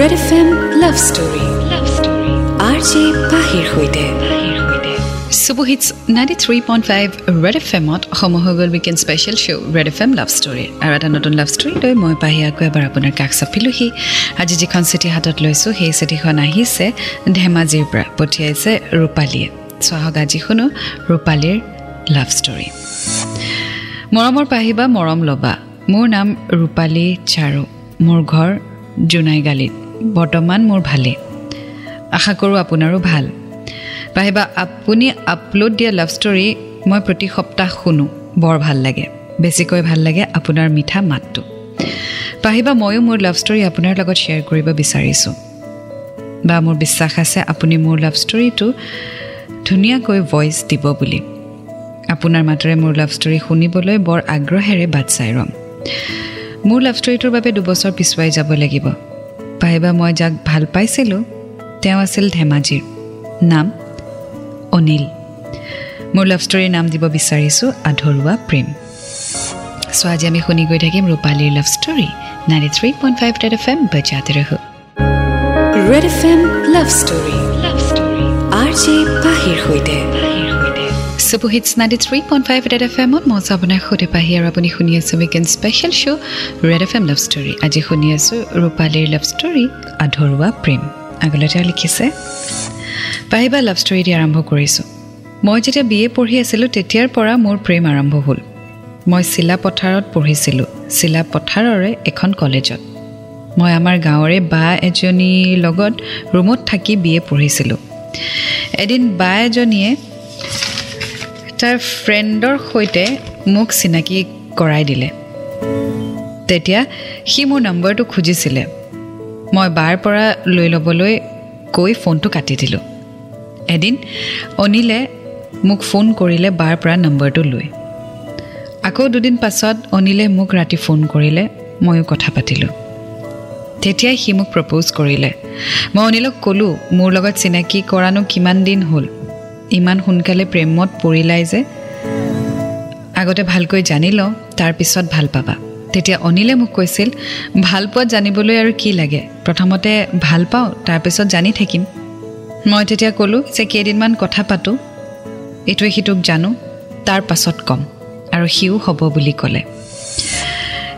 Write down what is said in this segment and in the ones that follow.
Red F M love story love story R J পাহিৰ সৈতে ninety three point five red F এমত সময় হৈ গ'ল weekend special show' red F M love story আৰু এটা নতুন লাভ ষ্টৰী লৈ মই পাহি আকৌ এবাৰ আপোনাৰ কাষ চাপিলোহি। আজি যিখন চিঠি হাতত লৈছোঁ সেই চিঠিখন আহিছে ধেমাজিৰ পৰা পঠিয়াইছে ৰূপালীয়ে। চাহক আজি শুনো ৰূপালীৰ লাভ ষ্টৰী মৰমৰ পাহিবা মৰম ল'বা। মোৰ নাম ৰূপালী চাৰু। মোৰ ঘৰ জোনাইগালিত। বৰ্তমান মোৰ ভালেই। আশা কৰোঁ আপোনাৰো ভাল। পাহিবা আপুনি আপলোড দিয়া লাভ ষ্টৰী মই প্ৰতি সপ্তাহ শুনো। বৰ ভাল লাগে। বেছিকৈ ভাল লাগে আপোনাৰ মিঠা মাতটো। পাহিবা ময়ো মোৰ লাভ ষ্টৰী আপোনাৰ লগত শ্বেয়াৰ কৰিব বিচাৰিছোঁ। বা মোৰ বিশ্বাস আছে আপুনি মোৰ লাভ ষ্টৰীটো ধুনীয়াকৈ ভইচ দিব বুলি। আপোনাৰ মাতেৰে মোৰ লাভ ষ্টৰী শুনিবলৈ বৰ আগ্ৰহেৰে বাট চাই ৰ'ম। মোৰ লাভ ষ্টৰীটোৰ বাবে দুবছৰ পিছুৱাই যাব লাগিব। পাহিবা মই যাক ভাল পাইছিলোঁ তেওঁ আছিল ধেমাজিৰ নাম অনিল। মোৰ লাভ ষ্টৰীৰ নাম দিব বিচাৰিছোঁ আধৰুৱা প্ৰেম। চ' আজি আমি শুনি গৈ থাকিম ৰূপালীৰ love story ninety three point five red F M বজাতে ৰহো। Red F M love story love story R J পাহিৰ সৈতে। Super hits ninety three point five red F এমত মই আপোনাৰ সৈতে পাহি আৰু আপুনি শুনি আছোঁ weekend special show' red F M love story আজি শুনি আছোঁ ৰূপালীৰ লাভ ষ্টৰী আধৰুৱা প্ৰেম আগলৈ তেওঁ লিখিছে পাহিবা লাভ ষ্টৰী দি আৰম্ভ কৰিছোঁ মই যেতিয়া বি এ পঢ়ি আছিলোঁ তেতিয়াৰ পৰা মোৰ প্ৰেম আৰম্ভ হ'ল মই চিলা পথাৰত পঢ়িছিলোঁ চিলা পথাৰৰে এখন কলেজত মই আমাৰ গাঁৱৰে বা এজনীৰ লগত ৰুমত থাকি বি এ পঢ়িছিলোঁ এদিন বা এজনীয়ে তাৰ ফ্ৰেণ্ডৰ সৈতে মোক চিনাকি কৰাই দিলে। তেতিয়া সি মোৰ নম্বৰটো খুজিছিলে। মই বাৰ পৰা লৈ ল'বলৈ কৈ ফোনটো কাটি দিলোঁ। এদিন অনিলে মোক ফোন কৰিলে বাৰ পৰা নম্বৰটো লৈ। আকৌ দুদিন পাছত অনিলে মোক ৰাতি ফোন কৰিলে ময়ো কথা পাতিলোঁ। তেতিয়াই সি মোক প্ৰপ'জ কৰিলে। মই অনিলক ক'লোঁ মোৰ লগত চিনাকি কৰানো কিমান দিন হ'ল? ইমান সোনকালে প্ৰেমত পৰিলাই যে আগতে ভালকৈ জানি লওঁ তাৰপিছত ভাল পাবা। তেতিয়া অনিলে মোক কৈছিল ভাল পোৱাত জানিবলৈ আৰু কি লাগে? প্ৰথমতে ভাল পাওঁ তাৰপিছত জানি থাকিম। মই তেতিয়া ক'লোঁ যে কেইদিনমান কথা পাতোঁ ইটোৱে সিটোক জানো তাৰ পাছত ক'ম আৰু সিও হ'ব বুলি ক'লে।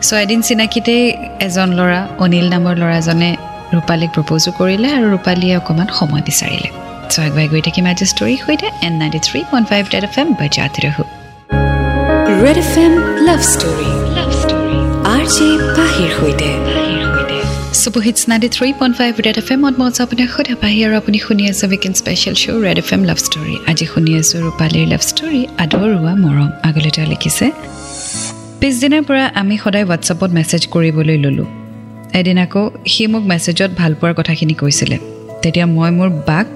চ' এদিন চিনাকিতেই এজন ল'ৰা অনিল নামৰ ল'ৰাজনে ৰূপালীক প্ৰপ'জো কৰিলে আৰু ৰূপালীয়ে অকণমান সময় বিচাৰিলে। আগুৱাই গৈ থাকিম আজি ষ্টৰীৰ সৈতে and ninety three point five red F M বজাতে ৰহো red F M love story love story R J পাহিৰ সৈতে ninety three point five red F এমত মই আছোঁ পাহি আৰু আপুনি শুনি আছে weekend special show' red F M love story আজি শুনি আছোঁ ৰূপালীৰ লাভ ষ্টৰী আদৰুৱা মৰম আগলৈ তেওঁ লিখিছে পিছদিনাৰ পৰা আমি সদায় হোৱাটছআপত মেছেজ কৰিবলৈ ল'লোঁ এদিন আকৌ সি মোক মেছেজত ভাল পোৱাৰ কথাখিনি কৈছিলে তেতিয়া মই মোৰ বাক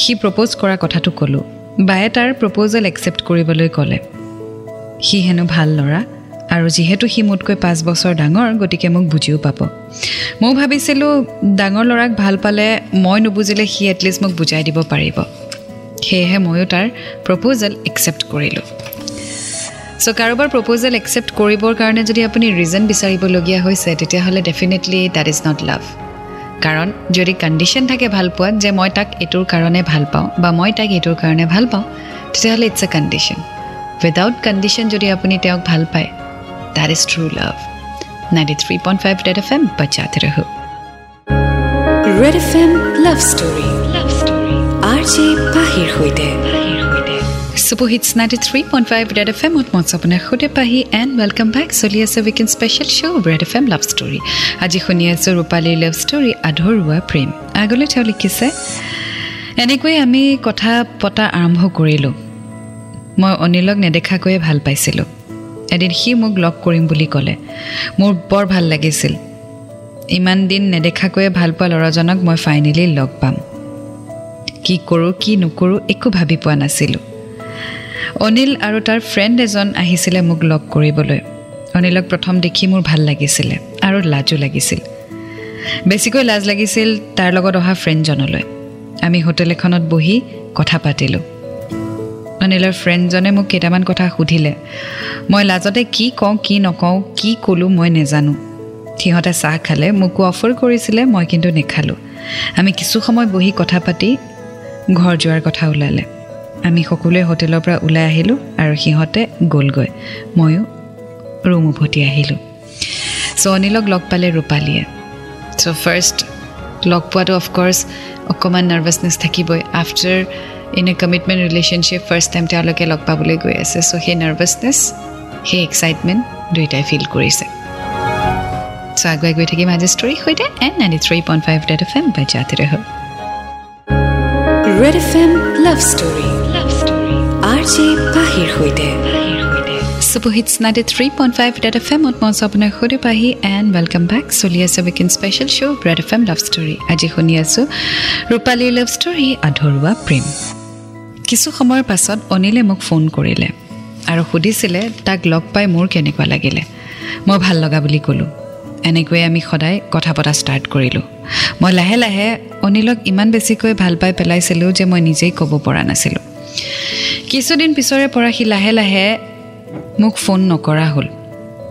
সি প্ৰপ'জ কৰা কথাটো ক'লোঁ। বায়ে তাৰ প্ৰপ'জেল একচেপ্ট কৰিবলৈ ক'লে। সি হেনো ভাল ল'ৰা আৰু যিহেতু সি মোতকৈ পাঁচ বছৰ ডাঙৰ গতিকে মোক বুজিও পাব। ময়ো ভাবিছিলোঁ ডাঙৰ ল'ৰাক ভাল পালে মই নুবুজিলে সি এটলিষ্ট মোক বুজাই দিব পাৰিব। সেয়েহে ময়ো তাৰ প্ৰপ'জেল একচেপ্ট কৰিলোঁ। চ' কাৰোবাৰ প্ৰপ'জেল একচেপ্ট কৰিবৰ কাৰণে যদি আপুনি ৰিজন বিচাৰিবলগীয়া হৈছে তেতিয়াহ'লে definitely that is not love কাৰণ যদি কণ্ডিশ্যন থাকে ভাল পোৱাত যে মই তাক এইটোৰ কাৰণে ভাল পাওঁ বা মই তাক এইটোৰ কাৰণে ভাল পাওঁ তেতিয়াহ'লে it's a condition without condition যদি আপুনি তেওঁক ভাল পায় that is true love ninety three point five red F M বজাতে ৰহো। Red F M love story love story R J পাহিৰ সৈতে। Super hits ninety three point five F এমত মঞ্চ আপোনাৰ পাহি এণ্ড ৱেলকাম বেক চলি আছে weekend special show' F M love story আজি শুনি আছোঁ ৰূপালীৰ লাভ ষ্টৰী আধৰুৱা প্ৰেম আগলৈ তেওঁ লিখিছে এনেকৈয়ে আমি কথা পতা আৰম্ভ কৰিলোঁ মই অনিলক নেদেখাকৈয়ে ভাল পাইছিলোঁ এদিন সি মোক লগ কৰিম বুলি ক'লে মোৰ বৰ ভাল লাগিছিল ইমান দিন নেদেখাকৈয়ে ভাল পোৱা ল'ৰাজনক মই ফাইনেলি লগ পাম কি কৰোঁ কি নকৰোঁ একো ভাবি পোৱা নাছিলোঁ অনিল আৰু তাৰ ফ্ৰেণ্ড এজন আহিছিলে মোক লগ কৰিবলৈ। অনিলক প্ৰথম দেখি মোৰ ভাল লাগিছিলে আৰু লাজো লাগিছিল। বেছিকৈ লাজ লাগিছিল তাৰ লগত অহা ফ্ৰেণ্ডজনলৈ আমি হোটেল এখনত বহি কথা পাতিলোঁ। অনিলৰ ফ্ৰেণ্ডজনে মোক কেইটামান কথা সুধিলে। মই লাজতে কি কওঁ কি নকওঁ কি ক'লোঁ মই নেজানো। সিহঁতে চাহ খালে মোকো অফাৰ কৰিছিলে মই কিন্তু নেখালোঁ। আমি কিছু সময় বহি কথা পাতি ঘৰ যোৱাৰ কথা ওলালে। আমি সকলোৱে হোটেলৰ পৰা ওলাই আহিলোঁ আৰু সিহঁতে গ'লগৈ। ময়ো ৰুম উভতি আহিলোঁ। চ' অনিলক লগ পালে ৰূপালীয়ে। চ' ফাৰ্ষ্ট লগ পোৱাটো অফক'ৰ্ছ অকণমান নাৰ্ভাছনেছ থাকিবই। After in a commitment relationship first time তেওঁলোকে লগ পাবলৈ গৈ আছে। চ' সেই নাৰ্ভাছনেছ সেই এক্সাইটমেণ্ট দুয়োটাই ফিল কৰিছে। চ' আগুৱাই গৈ থাকিম আজি ষ্টৰীৰ সৈতে and ninety three point five red F M বাজাতে ৰহ red F M love story love story R J পাহিৰ সৈতে three point five red F আপোনাৰ পাহি এণ্ড ৱেলকাম বেক চলি আছে weekend special show' red F M love story আজি শুনি আছোঁ ৰূপালীৰ লাভ ষ্টৰী আধৰুৱা প্ৰেম। কিছু সময়ৰ পাছত অনিলে মোক ফোন কৰিলে আৰু সুধিছিলে তাক লগ পাই মোৰ কেনেকুৱা লাগিলে? মই ভাল লগা বুলি ক'লোঁ। এনেকৈয়ে আমি সদায় কথা পতা ষ্টাৰ্ট কৰিলোঁ। মই লাহে লাহে অনিলক ইমান বেছিকৈ ভাল পাই পেলাইছিলোঁ যে মই নিজেই ক'ব পৰা নাছিলোঁ। কিছুদিন পিছৰে পৰা সি লাহে লাহে মোক ফোন নকৰা হ'ল।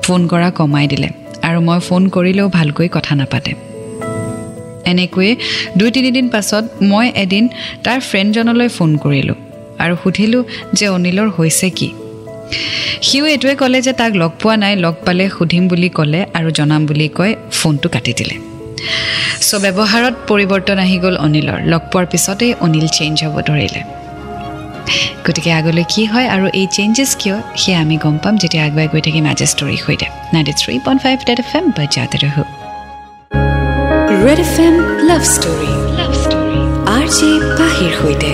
ফোন কৰা কমাই দিলে আৰু মই ফোন কৰিলেও ভালকৈ কথা নাপাতে। এনেকৈয়ে দুই তিনিদিন পাছত মই এদিন তাৰ ফ্ৰেণ্ডজনলৈ ফোন কৰিলোঁ আৰু সুধিলোঁ যে অনিলৰ হৈছে কি। সিও এইটোৱে ক'লে যে তাক লগ পোৱা নাই লগ পালে সুধিম বুলি ক'লে আৰু জনাম বুলি কৈ ফোনটো কাটি দিলে। চ' ব্যৱহাৰত পৰিৱৰ্তন আহি গ'ল অনিলৰ। লগ পোৱাৰ পিছতেই অনিল চেঞ্জ হ'ব ধৰিলে। গতিকে আগলৈ কি হয় আৰু এই চেঞ্জেছ কিয় সেয়া আমি গম পাম যেতিয়া আগুৱাই গৈ থাকিম আজি ষ্টৰীৰ সৈতে। Ninety three point five red F M বাজাতে ৰহো। Red F M love story love story R J পাহিৰ সৈতে।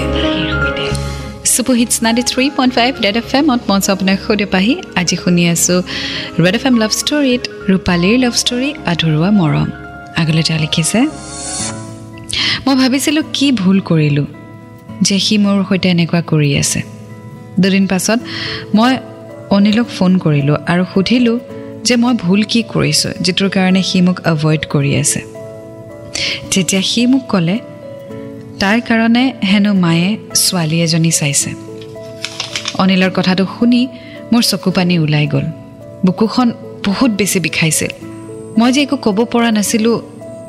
Super hits ninety three point five red F এমত মঞ্চ আপোনাক সৈতে পাহি। আজি শুনি আছোঁ ৰেড এফ এম লাভ ষ্টৰীত ৰূপালীৰ লাভ ষ্টৰী আধৰুৱা মৰম। আগলৈ তেওঁ লিখিছে মই ভাবিছিলোঁ কি ভুল কৰিলোঁ। যে সি মোৰ সৈতে এনেকুৱা কৰি আছে। দুদিন পাছত মই অনিলক ফোন কৰিলোঁ আৰু সুধিলোঁ যে মই ভুল কি কৰিছোঁ যিটোৰ কাৰণে সি মোক এভইড কৰি আছে। যেতিয়া সি মোক ক'লে তাৰ কাৰণে হেনো মায়ে ছোৱালী এজনী চাইছে। অনিলৰ কথাটো শুনি মোৰ চকু পানী ওলাই গ'ল। বুকুখন বহুত বেছি বিষাইছিল। মই যে একো ক'ব পৰা নাছিলোঁ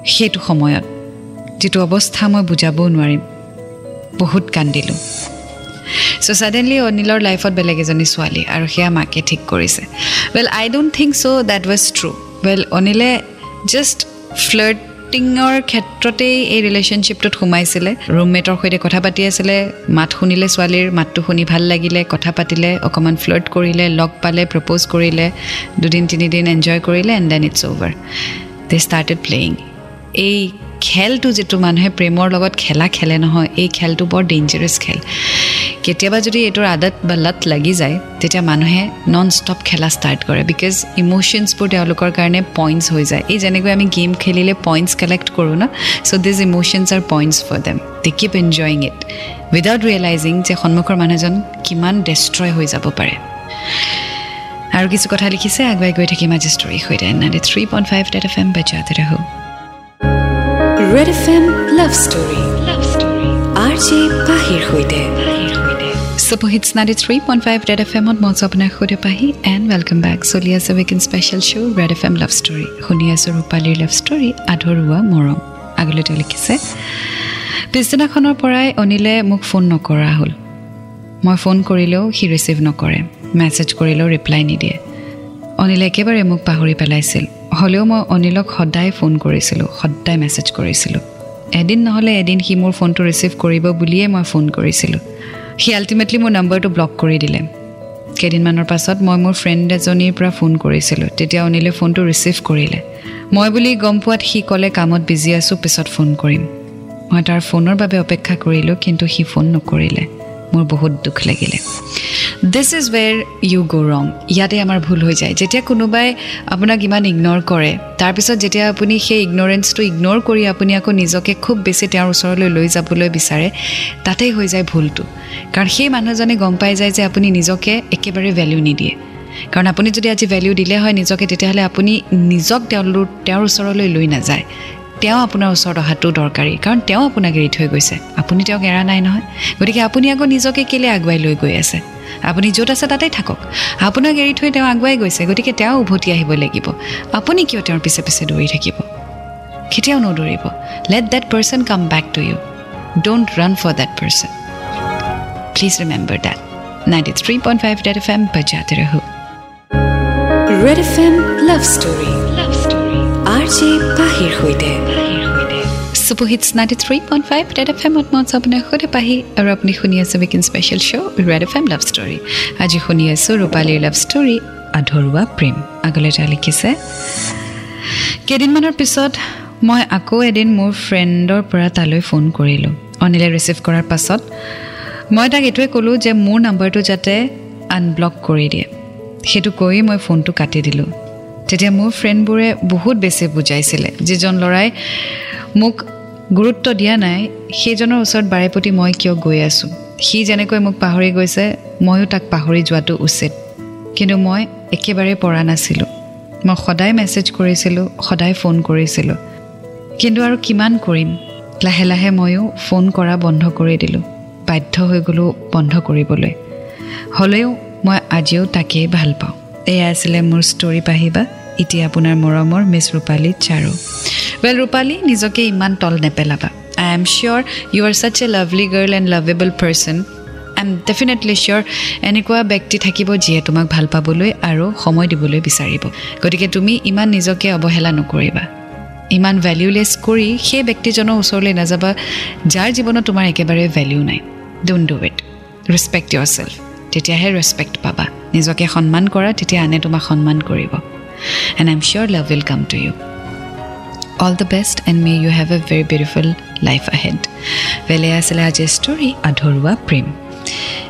সেইটো সময়ত যিটো অৱস্থা মই বুজাবও নোৱাৰিম। বহুত কান্দিলোঁ। চ' ছাডেনলি অনিলৰ লাইফত বেলেগ এজনী ছোৱালী আৰু সেয়া মাকে ঠিক কৰিছে। Well I don't think so' that was true well অনিলে just ফ্লাৰ্টিঙৰ ক্ষেত্ৰতেই এই ৰিলেশ্যনশ্বিপটোত সোমাইছিলে। ৰুমমেটৰ সৈতে কথা পাতি আছিলে মাত শুনিলে ছোৱালীৰ মাতটো শুনি ভাল লাগিলে কথা পাতিলে অকণমান ফ্লাৰ্ট কৰিলে লগ পালে প্ৰপ'জ কৰিলে দুদিন তিনিদিন এনজয় কৰিলে and then it's over they started playing এই খেলটো যিটো মানুহে প্ৰেমৰ লগত খেলা খেলে নহয় এই খেলটো বৰ ডেঞ্জাৰাছ খেল। কেতিয়াবা যদি এইটোৰ আদত বা লত লাগি যায় তেতিয়া মানুহে নন ষ্টপ খেলা ষ্টাৰ্ট কৰে বিকজ ইম'শ্যনছবোৰ তেওঁলোকৰ কাৰণে পইণ্টছ হৈ যায়। এই যেনেকৈ আমি গেম খেলিলে পইণ্টছ কালেক্ট কৰোঁ now so' these emotions are points for them they keep enjoying it without realizing যে সন্মুখৰ মানুহজন কিমান ডেষ্ট্ৰয় হৈ যাব পাৰে। আৰু কিছু কথা লিখিছে আগুৱাই গৈ থাকিম আজি ষ্টৰীৰ সৈতে। Three point five F M বাজাতে ৰহো। Red F M love story love story R J পাহিৰ সৈতে super hits ninety three point five red F এমত মঞ্চ আপোনাৰ সৈতে পাহি এণ্ড ৱেলকাম বেক চলি আছে weekend special show' red F M love story শুনি আছোঁ ৰূপালীৰ লাভ ষ্টৰী আধৰুৱা মৰম। আগলৈ তেওঁ লিখিছে পিছদিনাখনৰ পৰাই অনিলে মোক ফোন নকৰা হ'ল। মই ফোন কৰিলেও সি ৰিচিভ নকৰে। মেছেজ কৰিলেও ৰিপ্লাই নিদিয়ে। অনিলে একেবাৰে মোক পাহৰি পেলাইছিল। হ'লেও মই অনিলক সদায় ফোন কৰিছিলোঁ সদায় মেছেজ কৰিছিলোঁ। এদিন নহ'লে এদিন সি মোৰ ফোনটো ৰিচিভ কৰিব বুলিয়ে মই ফোন কৰিছিলোঁ। সি আল্টিমেটলি মোৰ নম্বৰটো ব্লক কৰি দিলে। কেইদিনমানৰ পাছত মই মোৰ ফ্ৰেণ্ড এজনীৰ পৰা ফোন কৰিছিলোঁ তেতিয়া অনিলে ফোনটো ৰিচিভ কৰিলে। মই বুলি গম পোৱাত সি ক'লে কামত বিজি আছোঁ পিছত ফোন কৰিম। মই তাৰ ফোনৰ বাবে অপেক্ষা কৰিলোঁ কিন্তু সি ফোন নকৰিলে। মোৰ বহুত দুখ লাগিলে। দিছ ইজ ৱেৰ ইউ গ' ৰং ইয়াতে আমাৰ ভুল হৈ যায়। যেতিয়া কোনোবাই আপোনাক ইমান ইগন'ৰ কৰে তাৰপিছত যেতিয়া আপুনি সেই ইগন'ৰেঞ্চটো ইগন'ৰ কৰি আপুনি আকৌ নিজকে খুব বেছি তেওঁৰ ওচৰলৈ লৈ যাবলৈ বিচাৰে তাতেই হৈ যায় ভুলটো। কাৰণ সেই মানুহজনে গম পাই যায় যে আপুনি নিজকে একেবাৰে ভেলিউ নিদিয়ে। কাৰণ আপুনি যদি আজি ভেলিউ দিলে হয় নিজকে তেতিয়াহ'লে আপুনি নিজক তেওঁলোক তেওঁৰ ওচৰলৈ লৈ নাযায়। তেওঁ আপোনাৰ ওচৰত অহাটো দৰকাৰী কাৰণ তেওঁ আপোনাক এৰি থৈ গৈছে। আপুনি তেওঁক এৰা নাই নহয়। গতিকে আপুনি আকৌ নিজকে কেলৈ আগুৱাই লৈ গৈ আছে? আপুনি য'ত আছে তাতেই থাকক। আপোনাক এৰি থৈ তেওঁ আগুৱাই গৈছে গতিকে তেওঁ উভতি আহিব লাগিব। আপুনি কিয় তেওঁৰ পিছে পিছে দৌৰি থাকিব? কেতিয়াও নদৌৰিব। Let that person come back to you don't run for that person please remember that ninety three point five red F M বজাতে red F M love story R J পাহিৰ সৈতে। Super hits ninety three point five red F এমত মই আছোঁ আপোনাৰ সৈতে পাহি আৰু আপুনি শুনি আছে weekend special show' red F M love story আজি শুনি আছোঁ ৰূপালীৰ লাভ ষ্টৰী আধৰুৱা প্ৰেম। আগলৈ যা লিখিছে কেইদিনমানৰ পিছত মই আকৌ এদিন মোৰ ফ্ৰেণ্ডৰ পৰা তালৈ ফোন কৰিলোঁ। অনিলে ৰিচিভ কৰাৰ পাছত মই তাক এইটোৱে ক'লোঁ যে মোৰ নাম্বাৰটো যাতে আনব্লক কৰি দিয়ে। সেইটো কৈ মই ফোনটো কাটি দিলোঁ। তেতিয়া মোৰ ফ্ৰেণ্ডবোৰে বহুত বেছি বুজাইছিলে যিজন ল'ৰাই মোক গুৰুত্ব দিয়া নাই সেইজনৰ ওচৰত বাৰে প্ৰতি মই কিয় গৈ আছোঁ। সি যেনেকৈ মোক পাহৰি গৈছে ময়ো তাক পাহৰি যোৱাটো উচিত। কিন্তু মই একেবাৰে পৰা নাছিলোঁ। মই সদায় মেছেজ কৰিছিলোঁ সদায় ফোন কৰিছিলোঁ। কিন্তু আৰু কিমান কৰিম? লাহে লাহে ময়ো ফোন কৰা বন্ধ কৰি দিলোঁ বাধ্য হৈ গ'লোঁ বন্ধ কৰিবলৈ। হ'লেও মই আজিও তাকেই ভাল পাওঁ। এয়া আছিলে মোৰ ষ্টৰি পাহিবা। এতিয়া আপোনাৰ মৰমৰ মিছ ৰূপালী চাৰু ৱেল ৰূপালী নিজকে ইমান তল নেপেলাবা। I am sure you are such a lovely girl and lovable person I am definitely sure এনেকুৱা ব্যক্তি থাকিব যিয়ে তোমাক ভাল পাবলৈ আৰু সময় দিবলৈ বিচাৰিব। গতিকে তুমি ইমান নিজকে অৱহেলা নকৰিবা। ইমান ভেলিউলেছ কৰি সেই ব্যক্তিজনৰ ওচৰলৈ নাযাবা যাৰ জীৱনত তোমাৰ একেবাৰে ভেলিউ নাই। Don't do it respect yourself তেতিয়াহে ৰেচপেক্ট পাবা। নিজকে সন্মান কৰা তেতিয়া আনে তোমাক সন্মান কৰিব। And I am sure love will come to you all the best and may you have a very beautiful life ahead বেলে আছিলে আজিৰ ষ্টৰী আধৰুৱা প্ৰেম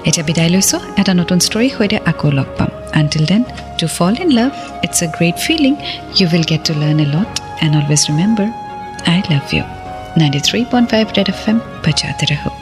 এতিয়া বিদায় লৈছোঁ এটা নতুন ষ্টৰীৰ সৈতে আকৌ লগ পাম until then to fall in love it's a great feeling you will get to learn a lot and always remember I love you ninety three point five red F M বজাতে ৰহো